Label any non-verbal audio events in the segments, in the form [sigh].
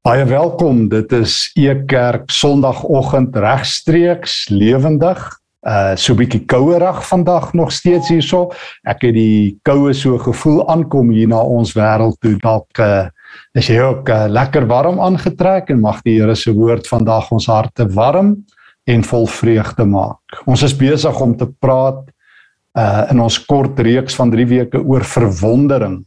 Baie welkom. Dit is Ekerk Sondagoggend regstreeks lewendig. Uh so 'n bietjie kouerig vandag nog steeds hierso. Ek het die koue so gevoel aankom hier na ons wêreld toe. Dalk uh is jy ook uh, lekker warm aangetrek en mag die Here se woord vandag ons harte warm en vol vreugde maak. Ons is besig om te praat uh in ons kort reeks van 3 weke oor verwondering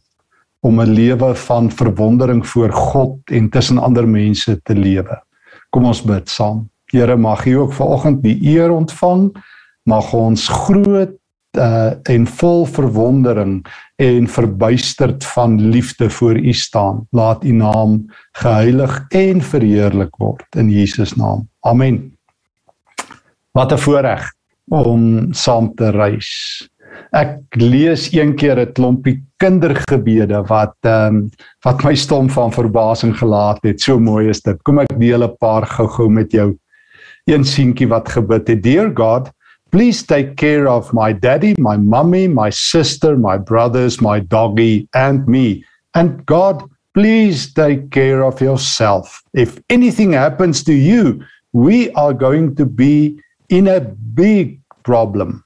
om 'n lewe van verwondering voor God en tussen ander mense te lewe. Kom ons bid saam. Here, mag U ook vanoggend die eer ontvang. Mag ons groot uh, en vol verwondering en verbuisterd van liefde voor U staan. Laat U naam geheilig en verheerlik word in Jesus naam. Amen. Wat 'n voorreg om saam te reis. Ek lees een keer 'n klompie kindergebede wat ehm um, wat my stom van verbasing gelaat het. So mooi is dit. Kom ek deel 'n paar gou-gou met jou. Een seentjie wat gebid het: Dear God, please take care of my daddy, my mummy, my sister, my brothers, my doggy and me. And God, please take care of yourself. If anything happens to you, we are going to be in a big problem.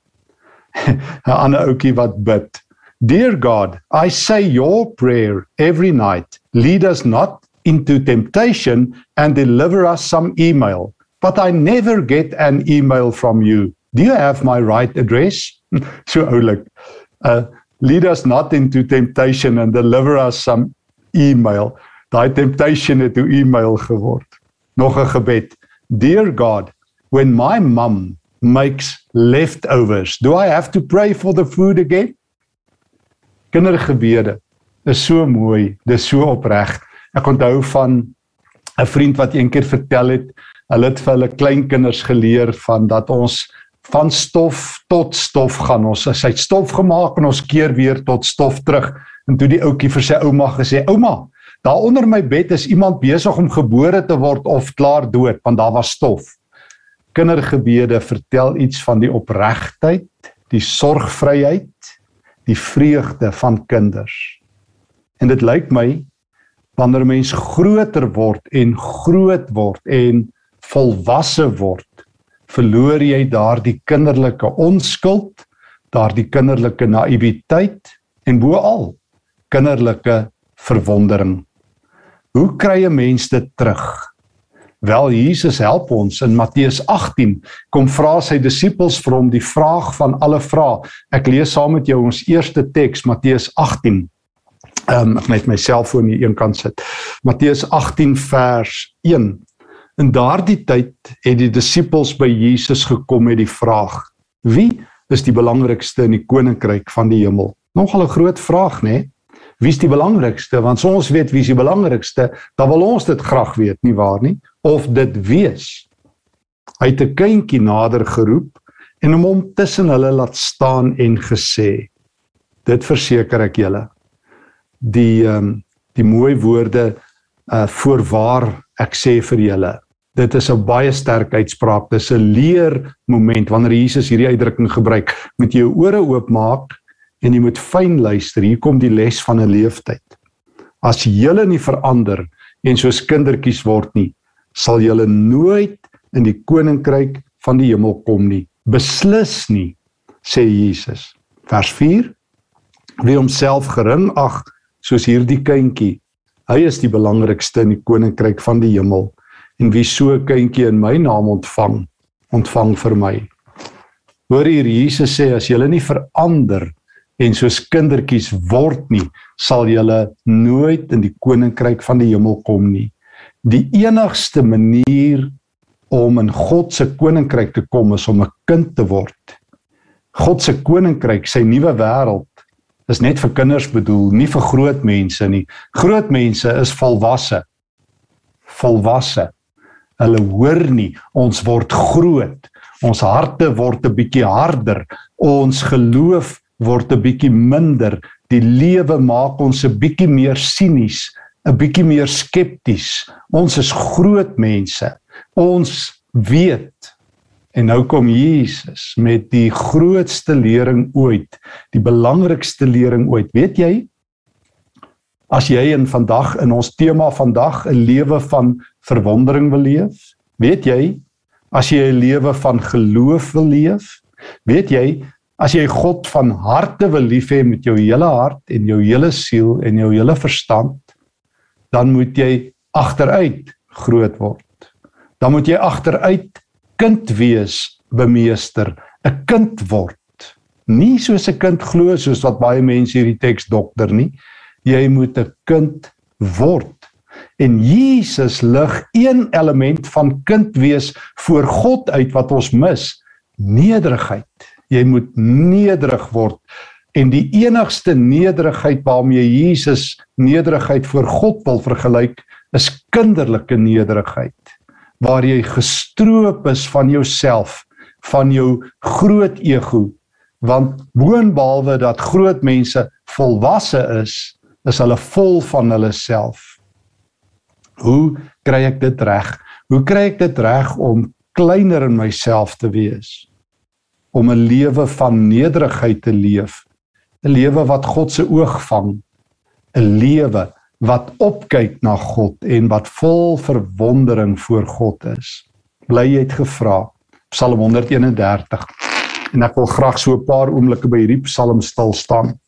[laughs] 'n ander ouetjie wat bid. Dear God, I say your prayer every night. Lead us not into temptation and deliver us some email. But I never get an email from you. Do you have my right address? [laughs] so oulik. Uh lead us not into temptation and deliver us some email. Daai temptation het 'n email geword. Nog 'n gebed. Dear God, when my mum makes leftovers. Do I have to pray for the food again? Kindergebede is so mooi, dis so opreg. Ek onthou van 'n vriend wat eendag vertel het, hulle het vir hulle kleinkinders geleer van dat ons van stof tot stof gaan. Ons as hy stof gemaak en ons keer weer tot stof terug. En toe die ouetjie vir sy ouma gesê: "Ouma, daar onder my bed is iemand besig om gebore te word of klaar dood, want daar was stof." Kindergebede vertel iets van die opregtheid, die sorgvryheid, die vreugde van kinders. En dit lyk my wanneer 'n mens groter word en groot word en volwasse word, verloor jy daardie kinderlike onskuld, daardie kinderlike naïwiteit en boal kinderlike verwondering. Hoe kry 'n mens dit terug? Wel Jesus help ons in Matteus 18 kom vra sy disippels vir hom die vraag van alle vrae. Ek lees saam met jou ons eerste teks Matteus 18. Ehm um, ek net my selfoon hier een kant sit. Matteus 18 vers 1. In daardie tyd het die disippels by Jesus gekom met die vraag: Wie is die belangrikste in die koninkryk van die hemel? Nogal 'n groot vraag, né? Nee? Wie is die belangrikste? Want ons weet wie is die belangrikste, dan wil ons dit graag weet, nie waar nie? Of dit wees. Hy het 'n kindjie nader geroep en hom om tussen hulle laat staan en gesê: Dit verseker ek julle. Die ehm um, die mooi woorde uh voorwaar ek sê vir julle. Dit is 'n baie sterk uitspraak. Dis 'n leer moment wanneer Jesus hierdie uitdrukking gebruik. Moet jy jou ore oopmaak en jy moet fyn luister. Hier kom die les van 'n leeftyd. As julle nie verander en soos kindertjies word nie, sal julle nooit in die koninkryk van die hemel kom nie. Beslis nie, sê Jesus. Vers 4. Wie homself gering ag soos hierdie kindjie, hy is die belangrikste in die koninkryk van die hemel. En wie so 'n kindjie in my naam ontvang, ontvang vir my. Hoor hier Jesus sê as julle nie verander en soos kindertjies word nie, sal julle nooit in die koninkryk van die hemel kom nie. Die enigste manier om in God se koninkryk te kom is om 'n kind te word. God se koninkryk, sy nuwe wêreld is net vir kinders bedoel, nie vir groot mense nie. Groot mense is volwasse. Volwasse. Hulle hoor nie, ons word groot. Ons harte word 'n bietjie harder. Ons geloof word 'n bietjie minder. Die lewe maak ons 'n bietjie meer sinies, 'n bietjie meer skepties. Ons is groot mense. Ons weet en nou kom Jesus met die grootste lering ooit, die belangrikste lering ooit. Weet jy? As jy in vandag in ons tema vandag 'n lewe van verwondering wil leef, weet jy, as jy 'n lewe van geloof wil leef, weet jy, as jy God van harte wil lief hê met jou hele hart en jou hele siel en jou hele verstand, dan moet jy agteruit groot word. Dan moet jy agteruit kind wees, bemeester, 'n kind word. Nie soos 'n kind glo soos wat baie mense hierdie teks dokter nie. Jy moet 'n kind word. En Jesus lig een element van kind wees voor God uit wat ons mis, nederigheid. Jy moet nederig word. En die enigste nederigheid waarmee Jesus nederigheid voor God wil vergelyk, is kinderlike nederigheid waar jy gestroop is van jouself, van jou groot ego, want boonbehalwe dat groot mense volwasse is, is hulle vol van hulle self. Hoe kry ek dit reg? Hoe kry ek dit reg om kleiner in myself te wees? Om 'n lewe van nederigheid te leef, 'n lewe wat God se oog vang, 'n lewe wat opkyk na God en wat vol verwondering voor God is. Bly jy het gevra Psalm 131. En ek wil graag so 'n paar oomblikke by hierdie Psalm stil staan.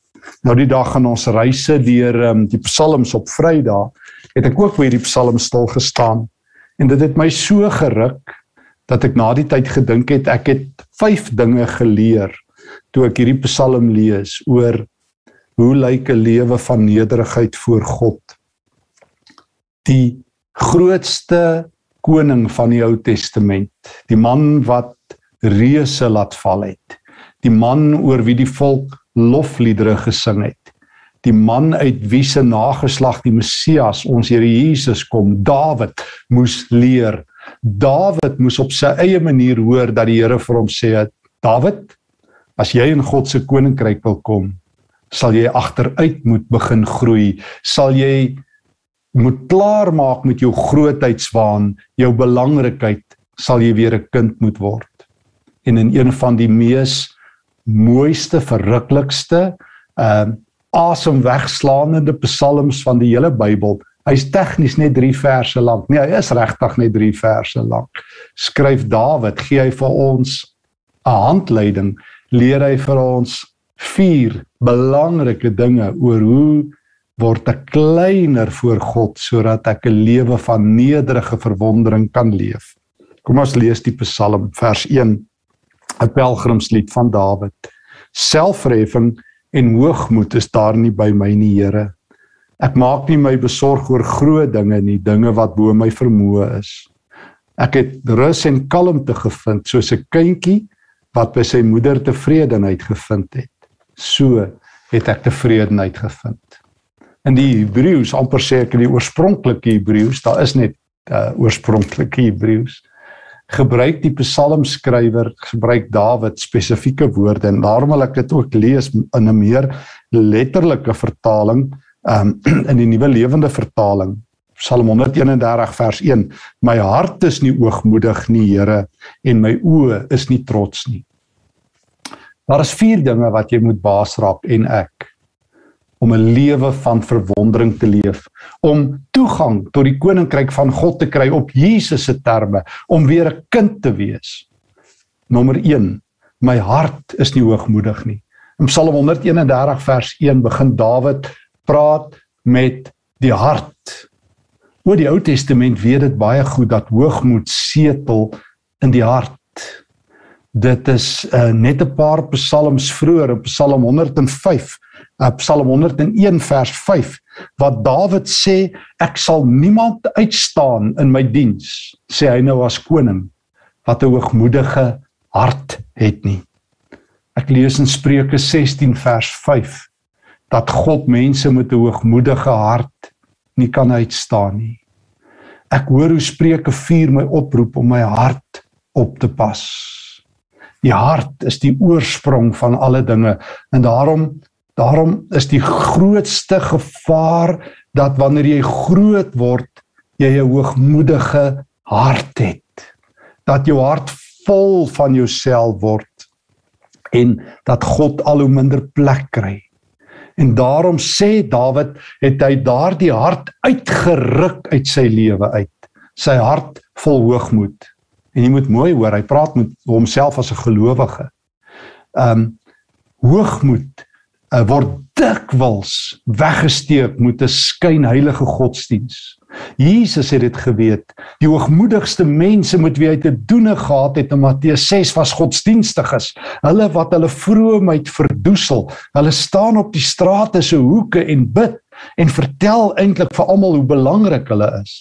Nou die dag gaan ons reise deur um, die Psalms op Vrydag het ek ook by hierdie Psalm stil gestaan en dit het my so geruk dat ek na die tyd gedink het ek het vyf dinge geleer toe ek hierdie Psalm lees oor hoe lyk 'n lewe van nederigheid voor God? Die grootste koning van die Ou Testament, die man wat reuse laat val het, die man oor wie die volk lofliedere gesing het, die man uit wie se nageslag die Messias, ons Here Jesus kom, Dawid moes leer. Dawid moes op sy eie manier hoor dat die Here vir hom sê Dawid, as jy in God se koninkryk wil kom, sal jy agteruit moet begin groei. Sal jy moet klaar maak met jou grootheidswaan jou belangrikheid sal jy weer 'n kind moet word. En in een van die mees mooiste verruklikste ehm uh, asemwegslaande psalms van die hele Bybel. Hy's tegnies net 3 verse lank. Nee hy is regtig net 3 verse lank. Skryf Dawid gee hy vir ons 'n handleiding leer hy vir ons vier belangrike dinge oor hoe word ek kleiner voor God sodat ek 'n lewe van nederige verwondering kan leef. Kom ons lees die Psalm vers 1, 'n pelgrimslied van Dawid. Selfreffing en hoogmoed is daar nie by my nie, Here. Ek maak nie my besorg oor groot dinge nie, dinge wat bo my vermoë is. Ek het rus en kalmte gevind soos 'n kindjie wat by sy moeder tevredenheid gevind het so het ek tevredenheid gevind. In die Hebreëus, amper sê ek in die oorspronklike Hebreëus, daar is net uh oorspronklike Hebreëus gebruik die psalmskrywer gebruik Dawid spesifieke woorde en daarom wil ek dit ook lees in 'n meer letterlike vertaling um [clears throat] in die nuwe lewende vertaling Psalm 131 vers 1 My hart is nie oogmoedig nie Here en my oë is nie trots nie Daar is vier dinge wat jy moet baas raak en ek om 'n lewe van verwondering te leef, om toegang tot die koninkryk van God te kry op Jesus se terme, om weer 'n kind te wees. Nommer 1: My hart is nie hoogmoedig nie. In Psalm 131 vers 1 begin Dawid praat met die hart. Oor die Ou Testament weet dit baie goed dat hoogmoed setel in die hart. Dit is uh, net 'n paar psalms vroeër, Psalm 105, uh, Psalm 101 vers 5, wat Dawid sê, ek sal niemand uitstaan in my diens, sê hy nou as koning wat 'n hoogmoedige hart het nie. Ek lees in Spreuke 16 vers 5 dat God mense met 'n hoogmoedige hart nie kan uitstaan nie. Ek hoor hoe Spreuke 4 my oproep om my hart op te pas. Die hart is die oorsprong van alle dinge en daarom daarom is die grootste gevaar dat wanneer jy groot word jy 'n hoogmoedige hart het dat jou hart vol van jouself word en dat God al hoe minder plek kry En daarom sê Dawid het hy daardie hart uitgeruk uit sy lewe uit. Sy hart vol hoogmoed. En jy moet mooi hoor, hy praat met homself as 'n gelowige. Um hoogmoed uh, word dikwels weggesteek met 'n skynheilige godsdiens. Jesus het dit geweet. Die hoogmoedigste mense met wie hy te doen gehad het in Matteus 6 was godsdienstiges. Hulle wat hulle vroomheid verdoesel. Hulle staan op die strate se hoeke en bid en vertel eintlik vir almal hoe belangrik hulle is.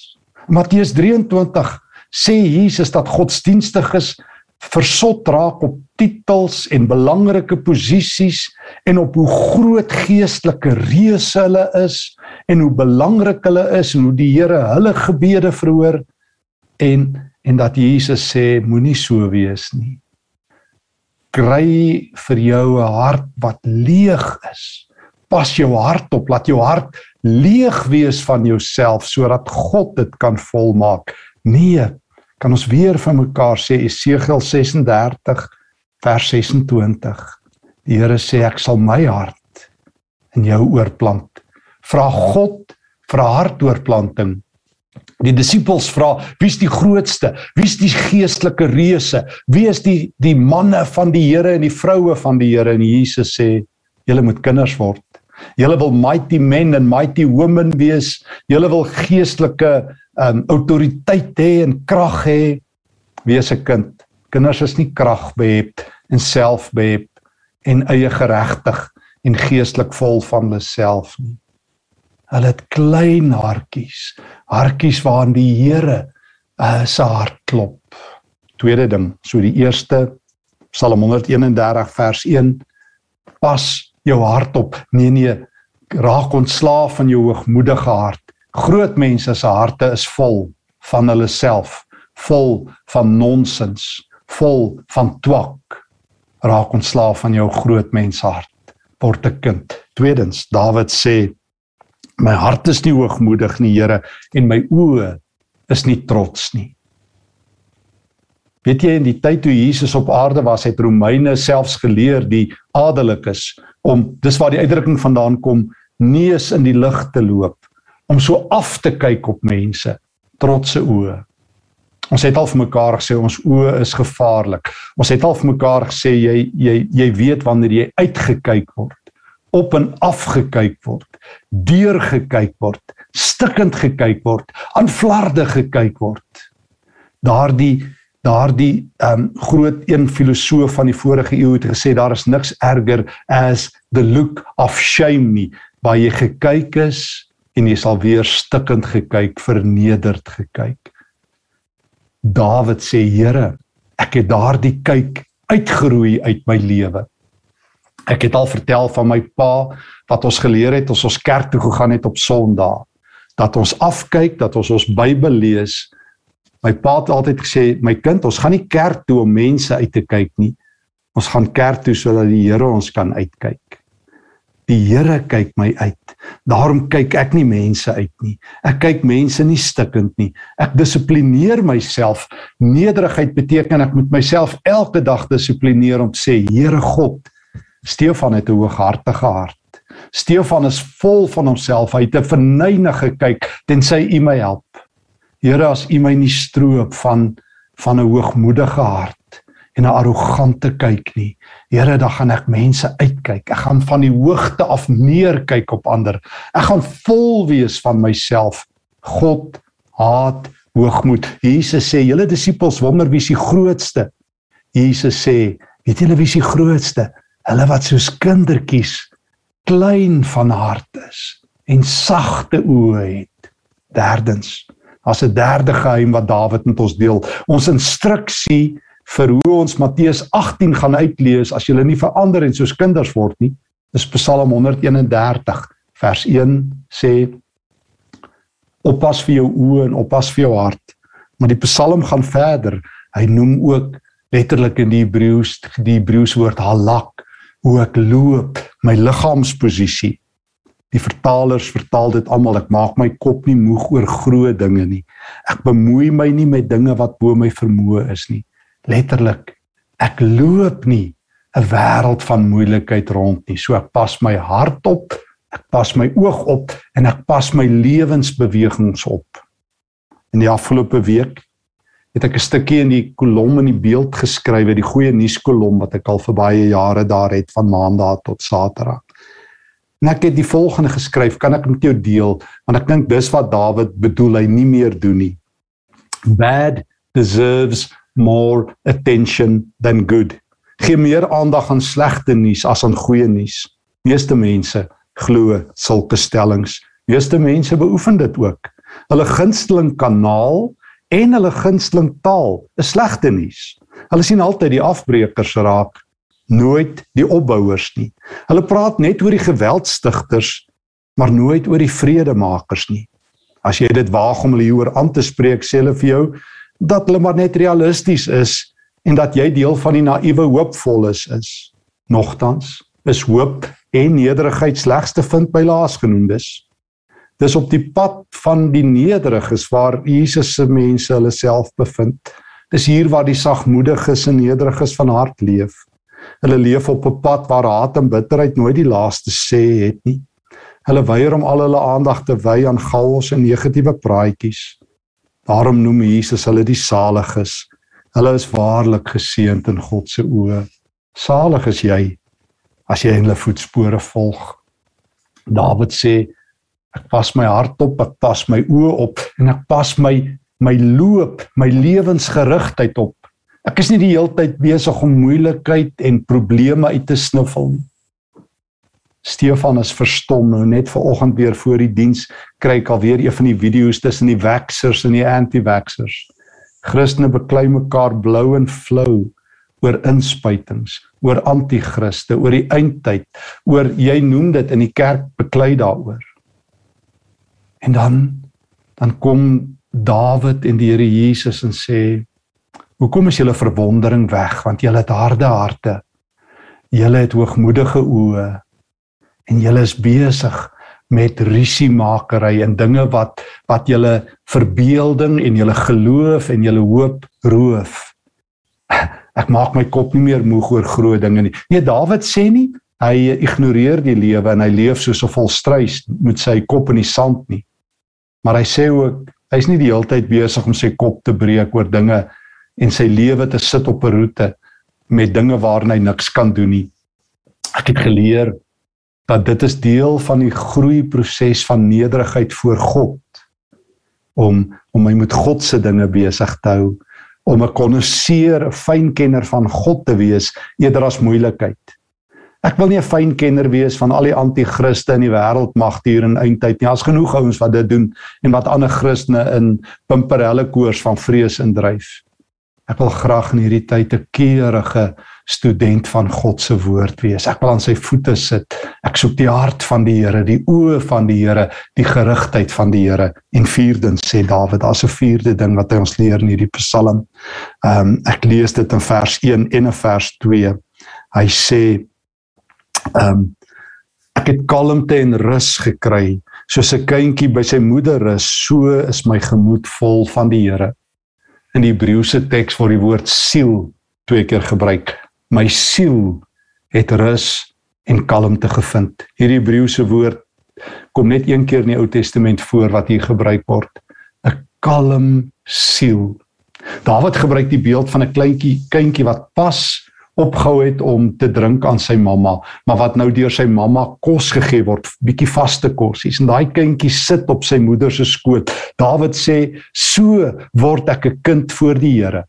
Matteus 23 sê Jesus dat godsdienstiges versot raak op titels en belangrike posisies en op hoe groot geestelike reuse hulle is en hoe belangrik hulle is en hoe die Here hulle gebede verhoor en en dat Jesus sê moenie so wees nie. Kry vir jou 'n hart wat leeg is. Pas jou hart op, laat jou hart leeg wees van jouself sodat God dit kan volmaak. Nee, kan ons weer van mekaar sê Esegiel 36 vers 26. Die Here sê ek sal my hart in jou oorplant. Vra God vir hartoorplanting. Die disippels vra, wie's die grootste? Wie's die geestelike reuse? Wie is die die manne van die Here en die vroue van die Here? En Jesus sê, julle moet kinders word. Julle wil mighty men and mighty women wees. Julle wil geestelike um autoriteit hê en krag hê wees 'n kind. Kinders is nie krag behep en self behep en eie geregtig en geestelik vol van hulle self nie. Hulle het klein hartjies, hartjies waarin die Here uh, se hart klop. Tweede ding, so die eerste Psalm 131 vers 1 pas jou hart op. Nee nee, raak ontslaaf van jou hoogmoedige hart Groot mense se harte is vol van hulle self, vol van nonsens, vol van twak. Raak ontslaaf van jou groot mens hart, word 'n kind. Tweedens, Dawid sê my hart is nie hoogmoedig nie, Here, en my oë is nie trots nie. Weet jy in die tyd toe Jesus op aarde was, het Romeine selfs geleer die adellikes om dis waar die uitdrukking vandaan kom, neus in die lug te loop om so af te kyk op mense trotse oë. Ons het al vir mekaar gesê ons oë is gevaarlik. Ons het al vir mekaar gesê jy jy jy weet wanneer jy uitgekyk word, op en af gekyk word, deur gekyk word, stikkend gekyk word, aan flarde gekyk word. Daardie daardie um groot een filosoof van die vorige eeu het gesê daar is niks erger as the look of shame nie, waar jy gekyk is en jy sal weer stikkend gekyk, vernederd gekyk. Dawid sê, Here, ek het daardie kyk uitgeroei uit my lewe. Ek het al vertel van my pa wat ons geleer het as ons kerk toe gegaan het op Sondag, dat ons afkyk, dat ons ons Bybel lees. My pa het altyd gesê, my kind, ons gaan nie kerk toe om mense uit te kyk nie. Ons gaan kerk toe sodat die Here ons kan uitkyk. Die Here kyk my uit. Daarom kyk ek nie mense uit nie. Ek kyk mense nie stikkend nie. Ek dissiplineer myself. Nederigheid beteken ek moet myself elke dag dissiplineer om te sê Here God, Stefan het 'n hooghartige hart. Stefan is vol van homself. Hy het 'n verneynige kyk tensy U my help. Here as U my nie stroop van van 'n hoogmoedige hart en 'n arrogante kyk nie. Here, dan gaan ek mense uitkyk. Ek gaan van die hoogte af neerkyk op ander. Ek gaan vol wees van myself. God haat hoogmoed. Jesus sê, julle disippels wonder wie is die grootste? Jesus sê, weet julle wie is die grootste? Hulle wat soos kindertjies klein van hart is en sagte oë het. Derdens, as 'n derde geheim wat Dawid met ons deel, ons instruksie vir hoe ons Matteus 18 gaan uitlees as julle nie verander en soos kinders word nie. Dis Psalm 131 vers 1 sê oppas vir jou oë en oppas vir jou hart. Maar die Psalm gaan verder. Hy noem ook letterlik in die Hebreëus die Hebreëus woord halak hoe ek loop my liggaamsposisie. Die vertalers vertaal dit almal ek maak my kop nie moeg oor groot dinge nie. Ek bemoei my nie met dinge wat bo my vermoë is nie letterlik ek loop nie 'n wêreld van moeilikheid rond nie so ek pas my hart op Ek pas my oog op en ek pas my lewensbewegings op. In die afgelope week het ek 'n stukkie in die kolom in die beeld geskryf, die goeie nuuskolom wat ek al vir baie jare daar het van maandag tot saterdag. En ek het die volgende geskryf, kan ek met jou deel, want ek dink dis wat Dawid bedoel hy nie meer doen nie. Bad deserves more attention than good. Gee meer aandag aan slegte nuus as aan goeie nuus. Meeste mense glo sulke stellings. Meeste mense beoefen dit ook. Hulle gunsteling kanaal en hulle gunsteling taal is slegte nuus. Hulle sien altyd die afbreekers raak, nooit die opbouers nie. Hulle praat net oor die geweldstigters, maar nooit oor die vredemakers nie. As jy dit waag om hulle hieroor aan te spreek, sê hulle vir jou dat hulle maar net realisties is en dat jy deel van die naïewe hoopvolles is. Nogtans is hoop en nederigheid slegs te vind by laasgenoemdes. Dis op die pad van die nederiges waar Jesus se mense hulle self bevind. Dis hier waar die sagmoediges en nederiges van hart leef. Hulle leef op 'n pad waar haat en bitterheid nooit die laaste sê het nie. Hulle weier om al hulle aandag te wy aan chaos en negatiewe praatjies. Daarom noem Jesus hulle die saliges. Hulle is waarlik geseënd in God se oë. Salig is jy as jy in hulle voetspore volg. Dawid sê Ek pas my hart op, ek pas my oë op en ek pas my my loop, my lewensgerigtheid op. Ek is nie die hele tyd besig om moeilikheid en probleme uit te snuffel nie. Stefan is verstom nou net ver oggend weer voor die diens kry ek alweer een van die video's tussen die waxers en die anti-waxers. Christene beklei mekaar blou en flou oor inspuitings, oor anti-kriste, oor die eindtyd, oor jy noem dit in die kerk beklei daaroor. En dan dan kom Dawid en die Here Jesus en sê: "Hoekom is julle verwondering weg? Want julle het harde harte. Julle het hoogmoedige oë en julle is besig met risiemakery en dinge wat wat julle verbeelding en julle geloof en julle hoop roof." Ek maak my kop nie meer moeg oor groot dinge nie. Nee, Dawid sê nie hy ignoreer die lewe en hy leef soos 'n volstruis met sy kop in die sand nie. Maar hy sê ook hy's nie die hele tyd besig om sy kop te breek oor dinge en sy lewe te sit op 'n roete met dinge waarna hy niks kan doen nie. Ek het geleer dat dit is deel van die groeiproses van nederigheid voor God om om my met God se dinge besig te hou om 'n konnoisseur, 'n fynkenner van God te wees eerder as moeilikheid. Ek wil nie 'n fyn kenner wees van al die anti-kriste in die wêreld mag hier in eindtyd nie. Daar's genoeg ouens wat dit doen en wat ander Christene in pimperelle koers van vrees indryf. Ek wil graag in hierdie tyd 'n keurige student van God se woord wees. Ek wil aan sy voete sit. Ek soek die hart van die Here, die oë van die Here, die gerigtheid van die Here. En vierdens sê Dawid, daar's 'n vierde ding wat hy ons leer in hierdie Psalm. Ehm um, ek lees dit in vers 1 en in vers 2. Hy sê Ehm um, ek het kalmte en rus gekry soos 'n kindjie by sy moeder rus, so is my gemoed vol van die Here. In die Hebreëse teks word die woord siel twee keer gebruik. My siel het rus en kalmte gevind. Hierdie Hebreëse woord kom net een keer in die Ou Testament voor wat hier gebruik word. 'n Kalm siel. Dawid gebruik die beeld van 'n kleintjie kindjie wat pas opgehou het om te drink aan sy mamma, maar wat nou deur sy mamma kos gegee word, bietjie vaste kossies. En daai kindjie sit op sy moeder se skoot. Dawid sê, "So word ek 'n kind voor die Here."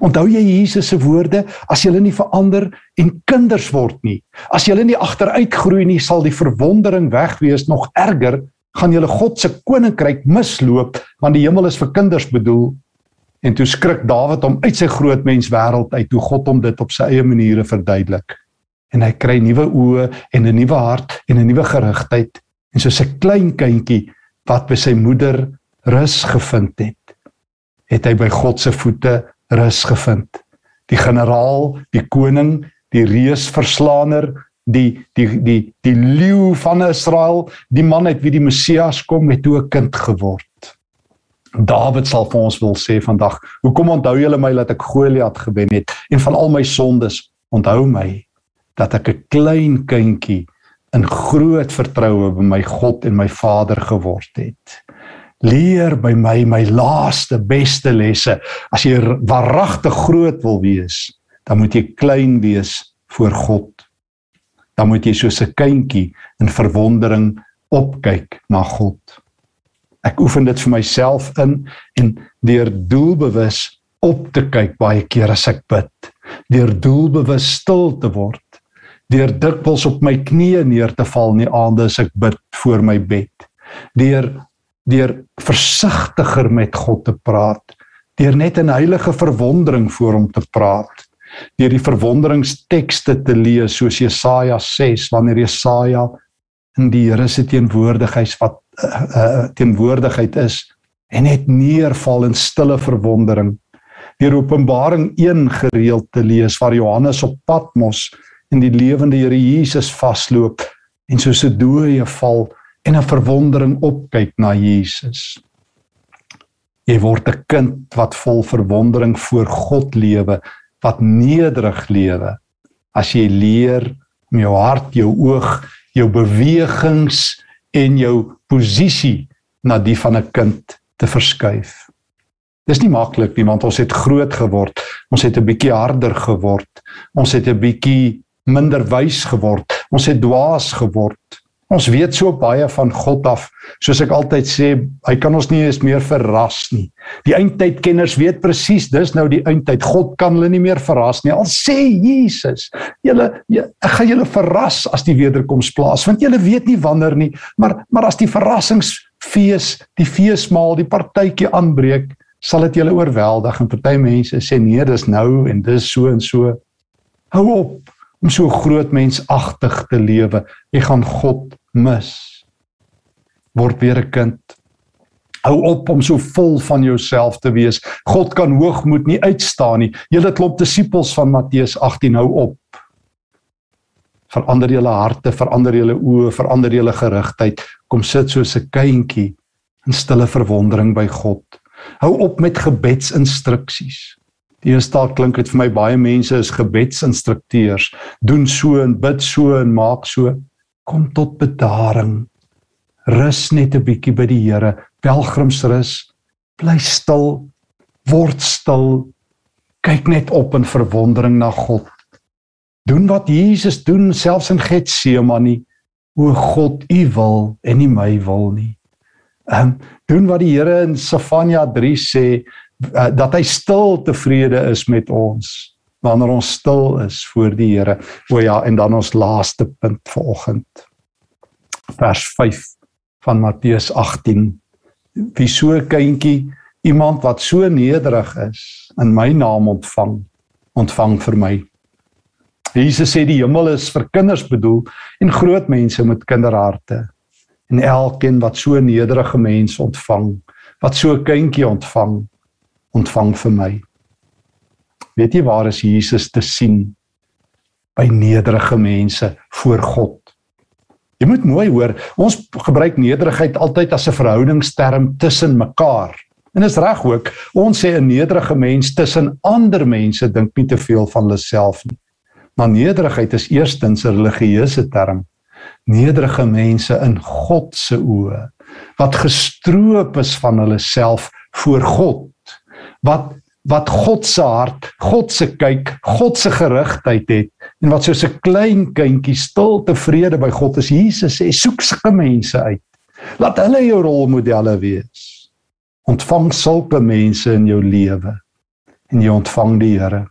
Onthou jy Jesus se woorde, as jy nie verander en kinders word nie, as jy nie agteruitgroei nie, sal die verwondering weg wees nog erger, gaan jy God se koninkryk misloop, want die hemel is vir kinders bedoel En toe skrik Dawid om uit sy groot mens wêreld uit hoe God hom dit op sy eie maniere verduidelik. En hy kry nuwe oë en 'n nuwe hart en 'n nuwe gerigtheid en soos 'n klein kindjie wat by sy moeder rus gevind het, het hy by God se voete rus gevind. Die generaal, die koning, die reusverslaaner, die die die die leeu van Israel, die man uit wie die Messias kom, het toe 'n kind geword. Dawid sal vir ons wil sê vandag, hoekom onthou julle my dat ek Goliat gewen het en van al my sondes onthou my dat ek 'n klein kindjie in groot vertroue by my God en my Vader geword het. Leer by my my laaste beste lesse. As jy waaragtig groot wil wees, dan moet jy klein wees voor God. Dan moet jy soos 'n kindjie in verwondering opkyk na God. Ek oefen dit vir myself in en deur doelbewus op te kyk baie keer as ek bid, deur doelbewus stil te word deur dikwels op my knieë neer te val in die aande as ek bid voor my bed deur deur versigtiger met God te praat deur net in heilige verwondering voor hom te praat deur die verwonderingstekste te lees soos Jesaja 6 wanneer Jesaja in die Here se teenwoordigheid wat uh, uh, teenwoordigheid is en net neerval in stille verwondering deur Openbaring 1 gereeld te lees waar Johannes op Patmos in die lewende Here Jesus vasloop en soos 'n dooie val en 'n verwondering opkyk na Jesus. Jy word 'n kind wat vol verwondering voor God lewe, wat nederig lewe. As jy leer om jou hart, jou oog, jou bewegings en jou posisie na die van 'n kind te verskuif. Dis nie maklik nie want ons het groot geword. Ons het 'n bietjie harder geword. Ons het 'n bietjie minder wys geword. Ons het dwaas geword. Ons weet so baie van God af. Soos ek altyd sê, hy kan ons nie eens meer verras nie. Die eindtydkenners weet presies, dis nou die eindtyd. God kan hulle nie meer verras nie. Al sê Jesus, julle ek gaan julle verras as die wederkoms plaas, want julle weet nie wanneer nie, maar maar as die verrassingsfees, die feesmaal, die partytjie aanbreek, sal dit julle oorweldig en party mense sê nee, dis nou en dis so en so. Hou op om so groot mensagtig te lewe. Jy gaan God mis. Word weer 'n kind. Hou op om so vol van jouself te wees. God kan hoogmoed nie uitstaan nie. Julle klop disippels van Matteus 18 hou op. Verander julle harte, verander julle oë, verander julle gerigtheid. Kom sit soos 'n kindjie in stille verwondering by God. Hou op met gebedsinstruksies. Die eerste taal klink dit vir my baie mense is gebedsinstrukteurs, doen so en bid so en maak so. Kom tot bedaring. Rus net 'n bietjie by die Here. Pelgrimsrus. Bly stil. Word stil. Kyk net op in verwondering na God. Doen wat Jesus doen selfs in Getsemane. O God, U wil en nie my wil nie. Ehm um, doen wat die Here in Sefanja 3 sê, dat hy stil tevrede is met ons wanneer ons stil is voor die Here. O ja, en dan ons laaste punt vanoggend. Vers 5 van Matteus 18. Wie so 'n kindjie, iemand wat so nederig is, in my naam ontvang, ontvang vir my. Jesus sê die hemel is vir kinders bedoel en groot mense met kinderharte. En elkeen wat so nederige mens ontvang, wat so 'n kindjie ontvang, ontvang vir my. Weet jy waar is Jesus te sien? By nederige mense voor God. Jy moet mooi hoor, ons gebruik nederigheid altyd as 'n verhoudingsterm tussen mekaar. En is reg ook, ons sê 'n nederige mens tussen ander mense dink nie te veel van hulle self nie. Maar nederigheid is eerstens 'n religieuse term. Nederige mense in God se oë wat gestroop is van hulle self voor God wat wat God se hart, God se kyk, God se gerigtheid het en wat soos 'n klein kindjie stil tevrede by God is. Jesus sê soek sulke mense uit. Laat hulle jou rolmodelle wees. Ontvang sulke mense in jou lewe en jy ontvang die Here.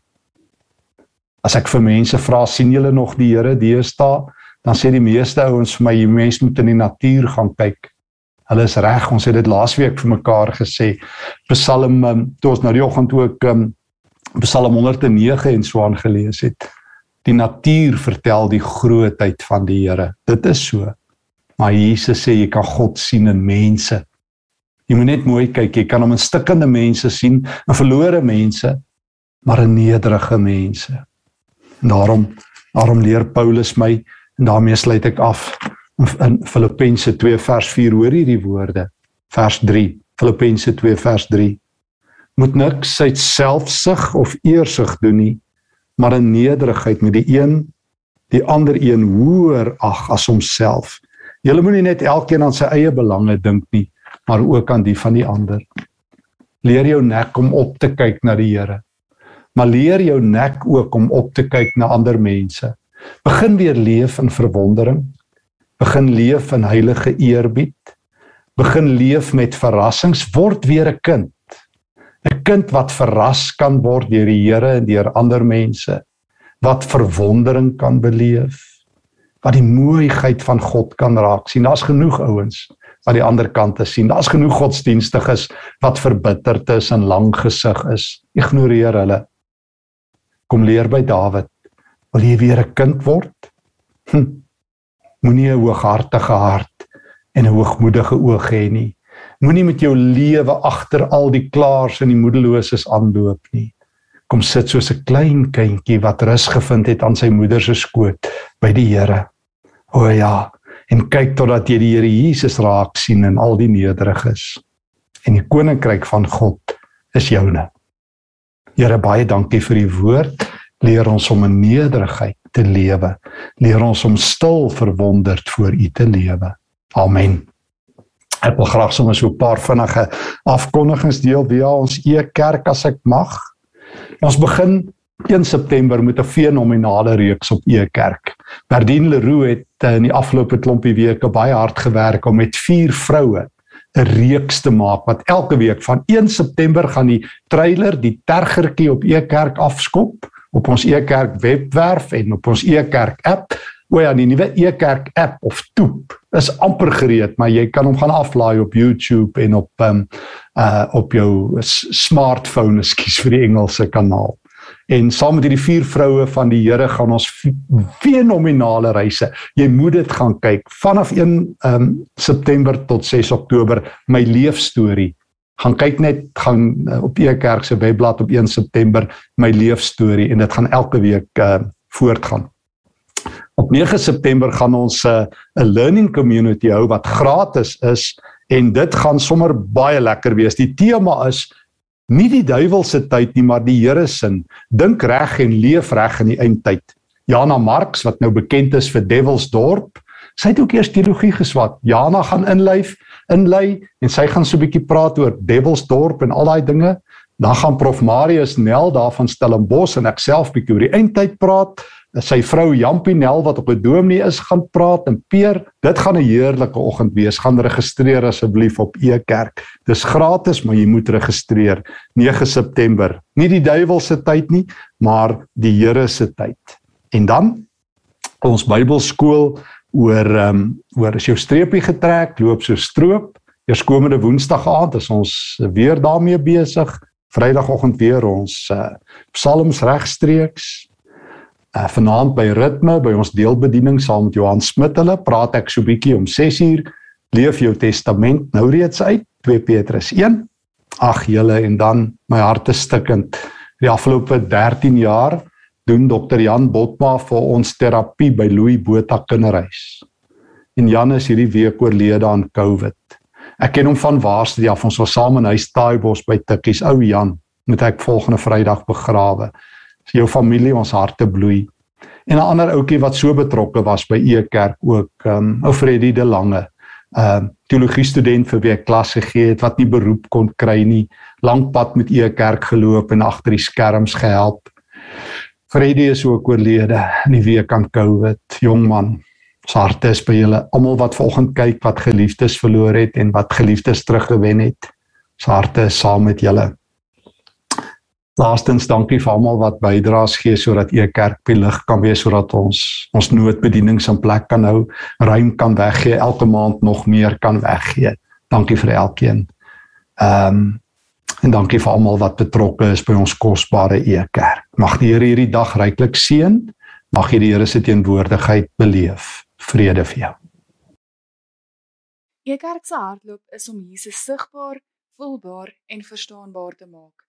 As ek vir mense vra sien julle nog die Here deesdae, dan sê die meeste ouens vir my jy mens moet in die natuur gaan kyk. Hulle is reg. Ons het dit laasweek vir mekaar gesê. Psalm um, toe ons nou die oggend ook um, Psalm 109 en so aan gelees het. Die natuur vertel die grootheid van die Here. Dit is so. Maar Jesus sê jy kan God sien in mense. Jy moet net mooi kyk. Jy kan hom in stikkende mense sien, in verlore mense, maar in nederige mense. En daarom daarom leer Paulus my en daarmee sluit ek af in Filippense 2 vers 4 hoor hierdie woorde. Vers 3. Filippense 2 vers 3. Moet niks uit selfsug of eersug doen nie, maar in nederigheid met die een die ander een hoër ag as homself. Jy moenie net elkeen aan sy eie belange dink nie, maar ook aan die van die ander. Leer jou nek om op te kyk na die Here. Maar leer jou nek ook om op te kyk na ander mense. Begin weer leef in verwondering. Begin leef in heilige eerbied. Begin leef met verrassings. Word weer 'n kind. 'n Kind wat verras kan word deur die Here en deur ander mense. Wat verwondering kan beleef. Wat die mooiheid van God kan raak sien. Daar's genoeg ouens wat die ander kante sien. Daar's genoeg godsdienstiges wat verbitterd is en lang gesig is. Ignoreer hulle. Kom leer by Dawid. Wil jy weer 'n kind word? Hm. Moenie 'n hooghartige hart en 'n hoogmoedige oog hê nie. Moenie met jou lewe agter al die klaars en die moedeloses aanloop nie. Kom sit soos 'n klein kindjie wat rus gevind het aan sy moeder se skoot by die Here. O ja, en kyk totdat jy die Here Jesus raak sien in al die nederiges. En die koninkryk van God is joune. Here baie dankie vir u woord. Leer ons om in nederigheid te lewe. Leer ons om stil verwonderd voor u te lewe. Amen. Ek wil graag sommer so 'n paar vinnige afkondigings deel via ons e-kerk as ek mag. Ons begin 1 September met 'n fenominale reeks op e-kerk. Berdien Leroux het eh, in die afgelope klompie weke baie hard gewerk om met vier vroue 'n reeks te maak wat elke week van 1 September gaan die trailer die tergertjie op e-kerk afskop op ons e-kerk webwerf en op ons e-kerk app. O ja, die nuwe e-kerk app of toep is amper gereed, maar jy kan hom gaan aflaai op YouTube en op um uh op jou smartphone, ekskuus vir die Engelse kanaal. En saam met hierdie vier vroue van die Here gaan ons fenominale reise. Jy moet dit gaan kyk vanaf 1 um, September tot 6 Oktober my leefstorie. Gaan kyk net gaan uh, op die kerk se webblad op 1 September my leefstorie en dit gaan elke week uh, voortgaan. Op 9 September gaan ons uh, 'n uh, learning community hou wat gratis is en dit gaan sommer baie lekker wees. Die tema is nie die duiwel se tyd nie, maar die Here se. Dink reg en leef reg in die eindtyd. Jana Marx wat nou bekend is vir Devilsdorp, sy het ook eers teologie geswat. Jana gaan inlyf, inlei en sy gaan so 'n bietjie praat oor Devilsdorp en al daai dinge. Dan gaan Prof Marius Nel daar van Stellenbosch en ek self bietjie oor die eindtyd praat sy vrou Jampie Nel wat op 'n dominee is gaan praat en Peer, dit gaan 'n heerlike oggend wees. Gaan registreer asseblief op e-kerk. Dis gratis, maar jy moet registreer 9 September. Nie die duiwel se tyd nie, maar die Here se tyd. En dan ons Bybelskool oor ehm um, oor as jou streepie getrek, loop so stroop. Eers komende Woensdag aand is ons weer daarmee besig. Vrydagoggend weer ons uh, psalms regstreeks uh, vanaand by ritme by ons deelbediening saam met Johan Smit hulle praat ek so bietjie om 6uur leef jou testament nou reeds uit 2 Petrus 1 ag julle en dan my hart is stikkend die afgelope 13 jaar doen dokter Jan Botma vir ons terapie by Louis Botha kinderhuis. En Jan is hierdie week oorlede aan covid. Ek ken hom van waarste af. Ons was saam in huis Taaibos by Tikkies. Ou Jan moet ek volgende Vrydag begrawe. Jou familie ons harte bloei. En 'n ander ouetjie wat so betrokke was by E Kerk ook, ehm um, ou Freddie de Lange, ehm uh, teologie student vir wie ek klas gegee het wat nie beroep kon kry nie, lank pad met E Kerk geloop en agter die skerms gehelp. Freddie is ook oorlede in die week aan COVID, jong man. Ons harte is by julle almal wat volgende kyk wat geliefdes verloor het en wat geliefdes teruggewen het. Ons harte is saam met julle. Laastens dankie vir almal wat bydraes gee sodat e kerk by lig kan wees sodat ons ons noodbedienings in plek kan hou, ruim kan weggee, elke maand nog meer kan weggee. Dankie vir elkeen. Ehm um, en dankie vir almal wat betrokke is by ons kosbare e kerk. Mag die Here hierdie dag ryklik seën. Mag jy die Here se teenwoordigheid beleef. Vrede vir jou. E kerk se hardloop is om Jesus sigbaar, voelbaar en verstaanbaar te maak.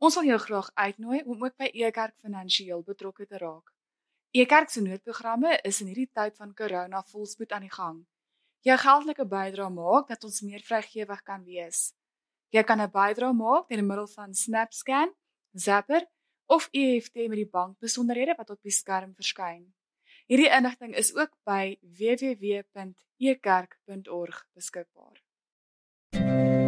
Ons wil jou graag uitnooi om ook by Ekerk finansiëel betrokke te raak. Ekerk se noodprogramme is in hierdie tyd van corona volspoed aan die gang. Jou geldelike bydrae maak dat ons meer vrygewig kan wees. Jy kan 'n bydrae maak deur middel van SnapScan, Zapper of EFT met die bankbesonderhede wat op die skerm verskyn. Hierdie inligting is ook by www.ekerk.org beskikbaar. thank you